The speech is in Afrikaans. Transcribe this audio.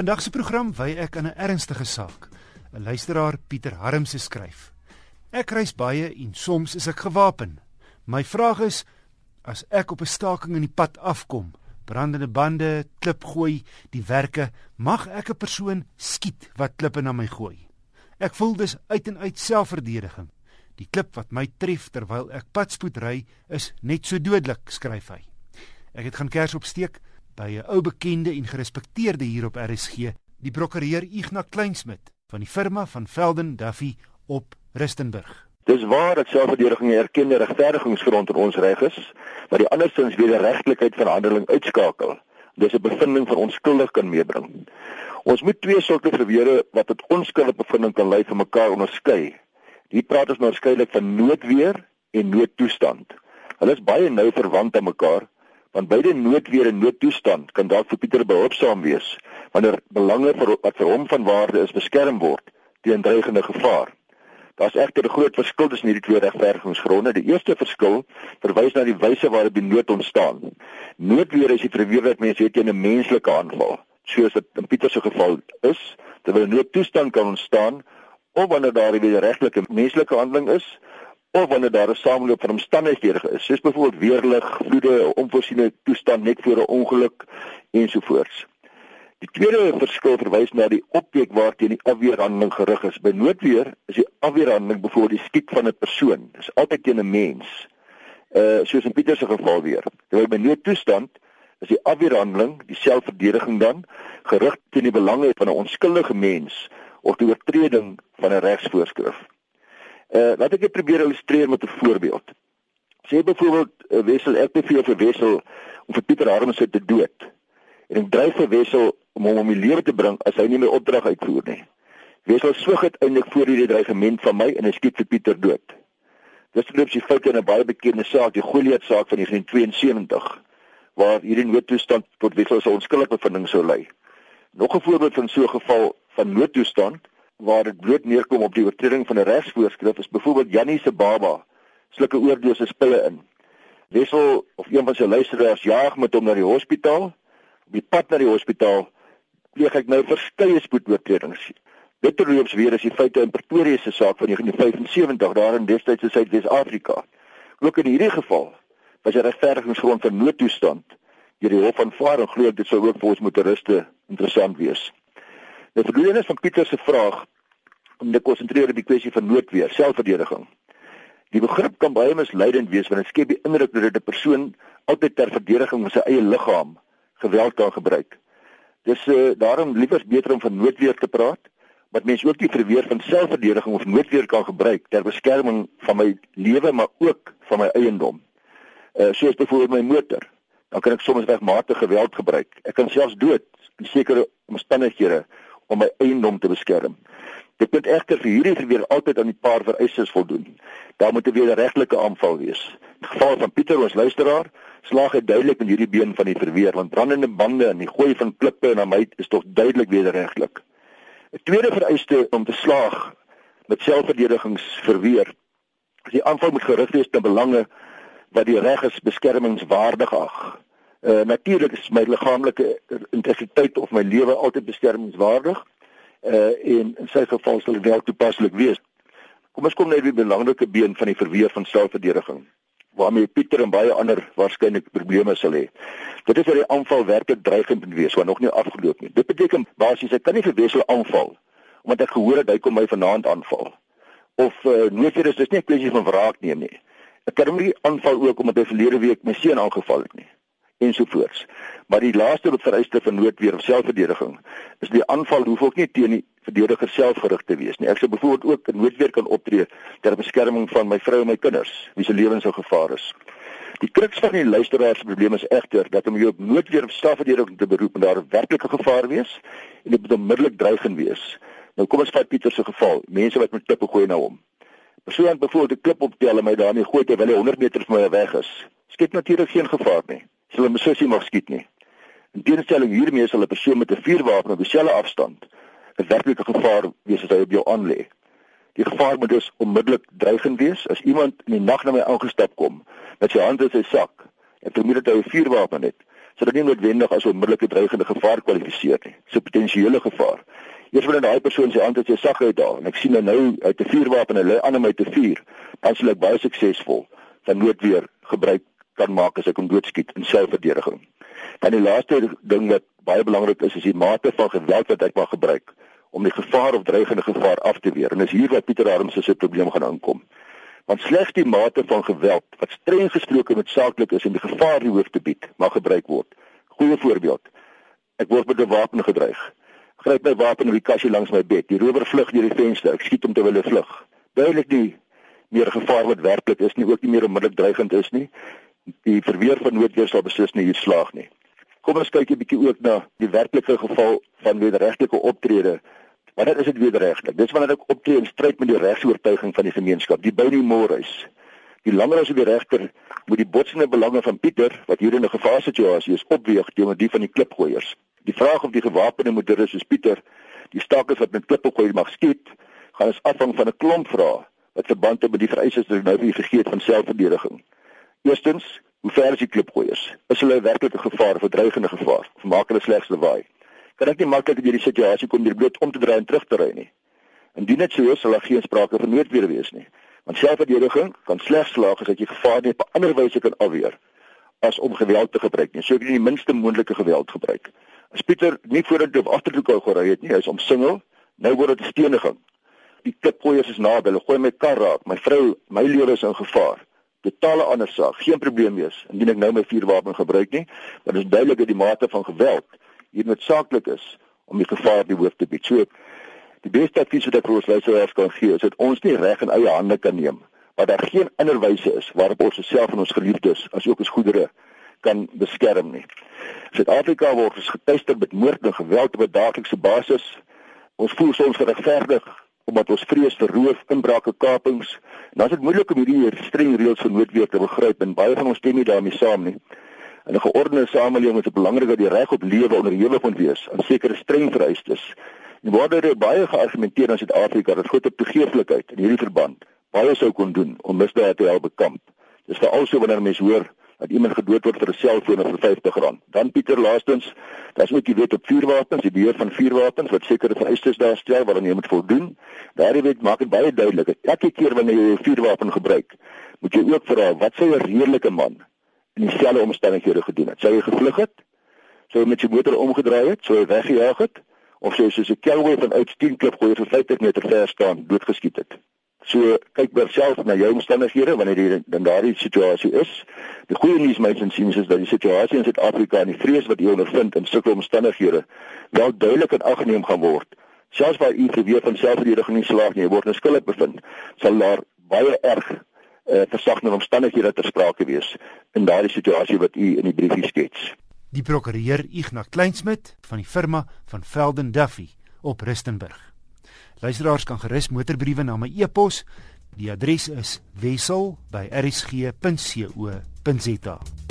Vandag se program wy ek aan 'n ernstige saak. 'n Luisteraar Pieter Harms skryf: Ek reis baie en soms is ek gewapen. My vraag is as ek op 'n staking in die pad afkom, brandende bande, klip gooi, die werke, mag ek 'n persoon skiet wat klippe na my gooi? Ek voel dis uit en uit selfverdediging. Die klip wat my tref terwyl ek padspoed ry, is net so dodelik, skryf hy. Ek het gaan kers opsteek by 'n ou bekende en gerespekteerde hier op RSG, die prokureur Ignas Kleinsmid van die firma van Velden Duffy op Rustenburg. Dis waar dat selfverdediging 'n erkende regverdigingsgrond in ons reg is, maar die andersins wederregtelikheid van handeling uitskakel. Dis 'n bevinding van onskuldig kan meebring. Ons moet twee soorte verweere wat tot onskuldige bevinding kan lei van mekaar onderskei. Hier praat ons nou skielik van noodweer en noodtoestand. Hulle is baie nou verwant aan mekaar want beide noodweer en noodtoestand kan dalk vir Pieter behulpsaam wees wanneer belange vir wat vir hom van waarde is beskerm word teen dreigende gevaar. Daar's egter 'n groot verskil tussen hierdie twee regverdigingsgronde. Die eerste verskil verwys na die wyse waarop die nood ontstaan. Noodweer is die verweer wat mense het teen 'n menslike aanval, soos dit in Pieter se geval is, terwyl 'n noodtoestand kan ontstaan of wanneer daar 'n regtelike menslike handeling is of wanneer daar 'n sameloop van omstandighede is, soos byvoorbeeld weerlig, vloede, onvoorsiene toestand net voor 'n ongeluk ensovoorts. Die tweede verskil verwys na die objek waarteen die afweerhandeling gerig is. By noodweer is die afweerhandeling byvoorbeeld die skiet van 'n persoon. Dit is altyd teen 'n mens. Uh soos in Pieter se geval weer. Terwyl by noodtoestand is die afweerhandeling, die selfverdediging dan, gerig teen die belange van 'n onskuldige mens of die oortreding van 'n regsvoorskrif. Uh laat ek dit probeer illustreer met 'n voorbeeld. Sê byvoorbeeld uh, Wessel ek beveel vir Wessel om vir Pieter Harms te dood. En ek dryf vir Wessel om hom om die lewe te bring as hy nie my opdrag uitvoer nie. Wessel swig uiteindelik voor hierdie dreigement van my en hy skiet vir Pieter dood. Dis loop sy fout in 'n baie bekende saak, die Goliat saak van 1972 waar hierdie noodtoestand tot Wessel se onskuldige bevinding sou lei. Nog 'n voorbeeld van so 'n geval van noodtoestand waar dit bloot neerkom op die oortreding van 'n regsvoorskrif is byvoorbeeld Jannie se baba slukke oordose pille in. Wessel of een van sy luisteraars jaag met hom na die hospitaal. Op die pad na die hospitaal pleeg ek nou verskeie spoedoortredings. Dit terloops weer is die feite in Pretoria se saak van 1975 daar in destydse Suidwes-Afrika. Ook in hierdie geval was die regverdigingsgrond vir noodtoestand deur die hof van Vaar en glo dit sou ook vir ons motoriste interessant wees. Die verdediging van Pieter se vraag om te konsentreer op die kwessie van noodweer, selfverdediging. Die begrip kan baie misleidend wees want dit skep die indruk dat 'n persoon altyd ter verdediging van sy eie liggaam geweld kan gebruik. Dis uh, daarom liewer beter om van noodweer te praat, wat mense ook die verweer van selfverdediging of noodweer kan gebruik ter beskerming van my lewe maar ook van my eiendom. Uh soos byvoorbeeld my motor. Dan kan ek soms regmatig geweld gebruik. Ek kan selfs dood in sekere omstandighede om my eiendom te beskerm. Dit moet egter vir hierdie verweer altyd aan die paar vereistes voldoen. Daar moet 'n wederregtelike aanval wees. In geval van Pieter ons luisteraar, slaag hy duidelik in hierdie been van die verweer want brandende bande en die gooi van klippe na my is tog duidelik wederregtelik. 'n Tweede vereiste om te slaag met selfverdedigingsverweer is die aanval moet gerig wees ten belange wat die reg is beskermingswaardig ag. Uh, Natuurlik is my liggaamlike integriteit of my lewe altyd beskermingswaardig. Uh en in sy geval sal dit wel toepaslik wees. Kom ons kom net by die belangrike been van die verweer van selfverdediging waarmee Pieter en baie ander waarskynlik probleme sal hê. Dit is dat die aanval werklik dreigend moet wees, wat nog nie afgeloop nie. Dit beteken basies ek kan nie vir Wessel aanval omdat ek gehoor het hy kom my vanaand aanval. Of uh, noodweer is dis nie 'n kwessie van wraak neem nie. Ek kan hom nie aanval ook omdat hy verlede week my seun aangeval het nie ensovoorts. Maar die laaste wat vereiste vir noodweer of selfverdediging is die aanval hoef ook nie teen die verdediger self gerig te wees nie. Ek sou byvoorbeeld ook in noodweer kan optree ter beskerming van my vrou en my kinders wie se lewens in gevaar is. Die kruks van die luisteraar se probleem is egter dat om jou noodweer of selfverdediging te beroep en daar 'n werklike gevaar wees en dit moet onmiddellik dreigend wees. Nou kom ons vat Pieter se geval, mense wat met klippe gooi na hom. Persoon byvoorbeeld 'n klip optel en my daarmee gooi terwyl hy 100 meter van my weg is. Skep natuurlik geen gevaar nie sal 'n missie mag skiet nie. In teenstelling hiermee sal 'n persoon met 'n vuurwapen op dieselfde afstand 'n werklike gevaar wees as hy op jou aanlê. Die gevaar moet dus onmiddellik dreigend wees as iemand in die nag na my aangestap kom met sy hand in sy sak en vermoed dat hy 'n vuurwapen het, sou dit nie noodwendig as 'n onmiddellike dreigende gevaar kwalifiseer nie. Dis 'n potensiële gevaar. Eers wanneer daai persoon sy hand uit sy sak uithaal en ek sien nou nou uit 'n vuurwapen en hy aan om uit te vuur, dan sal ek baie suksesvol van noodweer gebruik kan maak as ek hom doodskiet in selfverdediging. Dan die laaste ding wat baie belangrik is, is die mate van geweld wat ek mag gebruik om die gevaar of dreigende gevaar af te weer. En dis hier waar Pieter Arms se probleem gaan aankom. Want slegs die mate van geweld wat streng gesproke noodsaaklik is om die gevaar die hoof te bied, mag gebruik word. Goeie voorbeeld. Ek word met 'n wapen gedreig. Gryp my wapen in die kassie langs my bed. Die rower vlug deur die venster. Ek skiet hom terwyl hy vlug. Duidelik nie meer gevaar wat werklik is nie, ook nie meer onmiddellik dreigend is nie. Die verweer van noodweer sal beslis nie hier slaag nie. Kom ons kyk 'n bietjie ook na die werklike geval van wederregtelike optrede Wanneer is dit wederregtelik? Dis wanneer ek optree in stryd met die regsoortuiging van die gemeenskap. Die bou nie môreis. Die langer as die regter moet die botsende belange van Pieter wat hier in 'n gevaarsituasie is opweeg teenoor die van die klipgooiers. Die vraag of die gewapende moeder is soos Pieter die stakers wat met klippe gooi mag skiet, gaan as afhang van 'n klomp vrae wat verband het met die vereistes wat nou vir vergeet van selfverdediging. Eerstens, hoe ver is die klipgooiers? Is hulle werklik 'n gevaar, 'n verdreigende gevaar of maak hulle slegs lawaai? kan ek nie maklik deur die situasie kom deur bloot om te draai en terug te ry nie. Indien dit so is, sal daar geen sprake van noodweer wees nie. Want selfverdediging kan slegs slaag as jy gevaar net op 'n ander wyse kan afweer as om geweld te gebruik nie. So ek het die minste moontlike geweld gebruik. As Pieter nie vorentoe of agtertoe kon gery het nie, hy is omsingel. Nou word dit 'n steniging. Die klipgooiers is naby. Hulle gooi my kar raak. My vrou, my lewe is in gevaar. Totale ander saak. Geen probleem wees indien ek nou my vuurwapen gebruik nie, want dit is duidelik dat die mate van geweld hier noodsaaklik is om die gevaar die hoof te bied. So die beste advies wat ek vir ons luisteraars kan gee is dat ons nie reg in eie hande kan neem, maar daar geen ander wyse is waarop ons osself en ons geliefdes as ook ons goedere kan beskerm nie. Suid-Afrika word getuister met moord en geweld op 'n daaglikse basis. Ons voel soms geregverdig omdat ons vrees vir roof, inbrake, kapings. Nou is dit moeilik om hierdie streng reëls vir noodweer te begryp en baie van ons stem nie daarmee saam nie. In 'n geordende samelewing is dit belangrik dat die reg op lewe onderhewig moet wees aan sekere streng vereistes. En word daar baie geargumenteer in Suid-Afrika dat groot toegeeflikheid in hierdie verband baie sou kon doen om misdaad te help bekamp. Dis veral so wanneer mense hoor dat iemand gedood word vir 'n selfoon of vir R50. Dan Pieter laastens, daar's ook die wet op vuurwapens, die beheer van vuurwapens wat sekere vereistes daar stel waaraan jy moet voldoen. Daardie wet maak dit baie duidelik dat elke keer wanneer jy 'n vuurwapen gebruik, moet jy ook vra wat sou 'n redelike man in dieselfde omstandighede gedoen het. Sou hy gevlug het? Sou hy met sy motor omgedraai het? Sou hy weggejaag het? Of sou hy soos 'n cowboy van oud 10 klip gooi vir 50 meter ver staan, doodgeskiet het? So kyk maar self na jou omstandighede wanneer jy in daardie situasie is. Die goeie nuus my insiens is dat die situasie in Suid-Afrika en die vrees wat jy ondervind in sulke omstandighede wel duidelik in ag geneem gaan word. Selfs waar u verweer van selfverdediging nie slaag nie, word nou skuldig bevind, sal daar baie erg uh, versagtende omstandighede ter sprake wees in daardie situasie wat u in die briefie skets. Die prokureur Ignas Kleinsmid van die firma van Velden Duffy op Rustenburg. Luisteraars kan gerus motorbriewe na my e-pos. Die adres is wissel@rsg.co.za.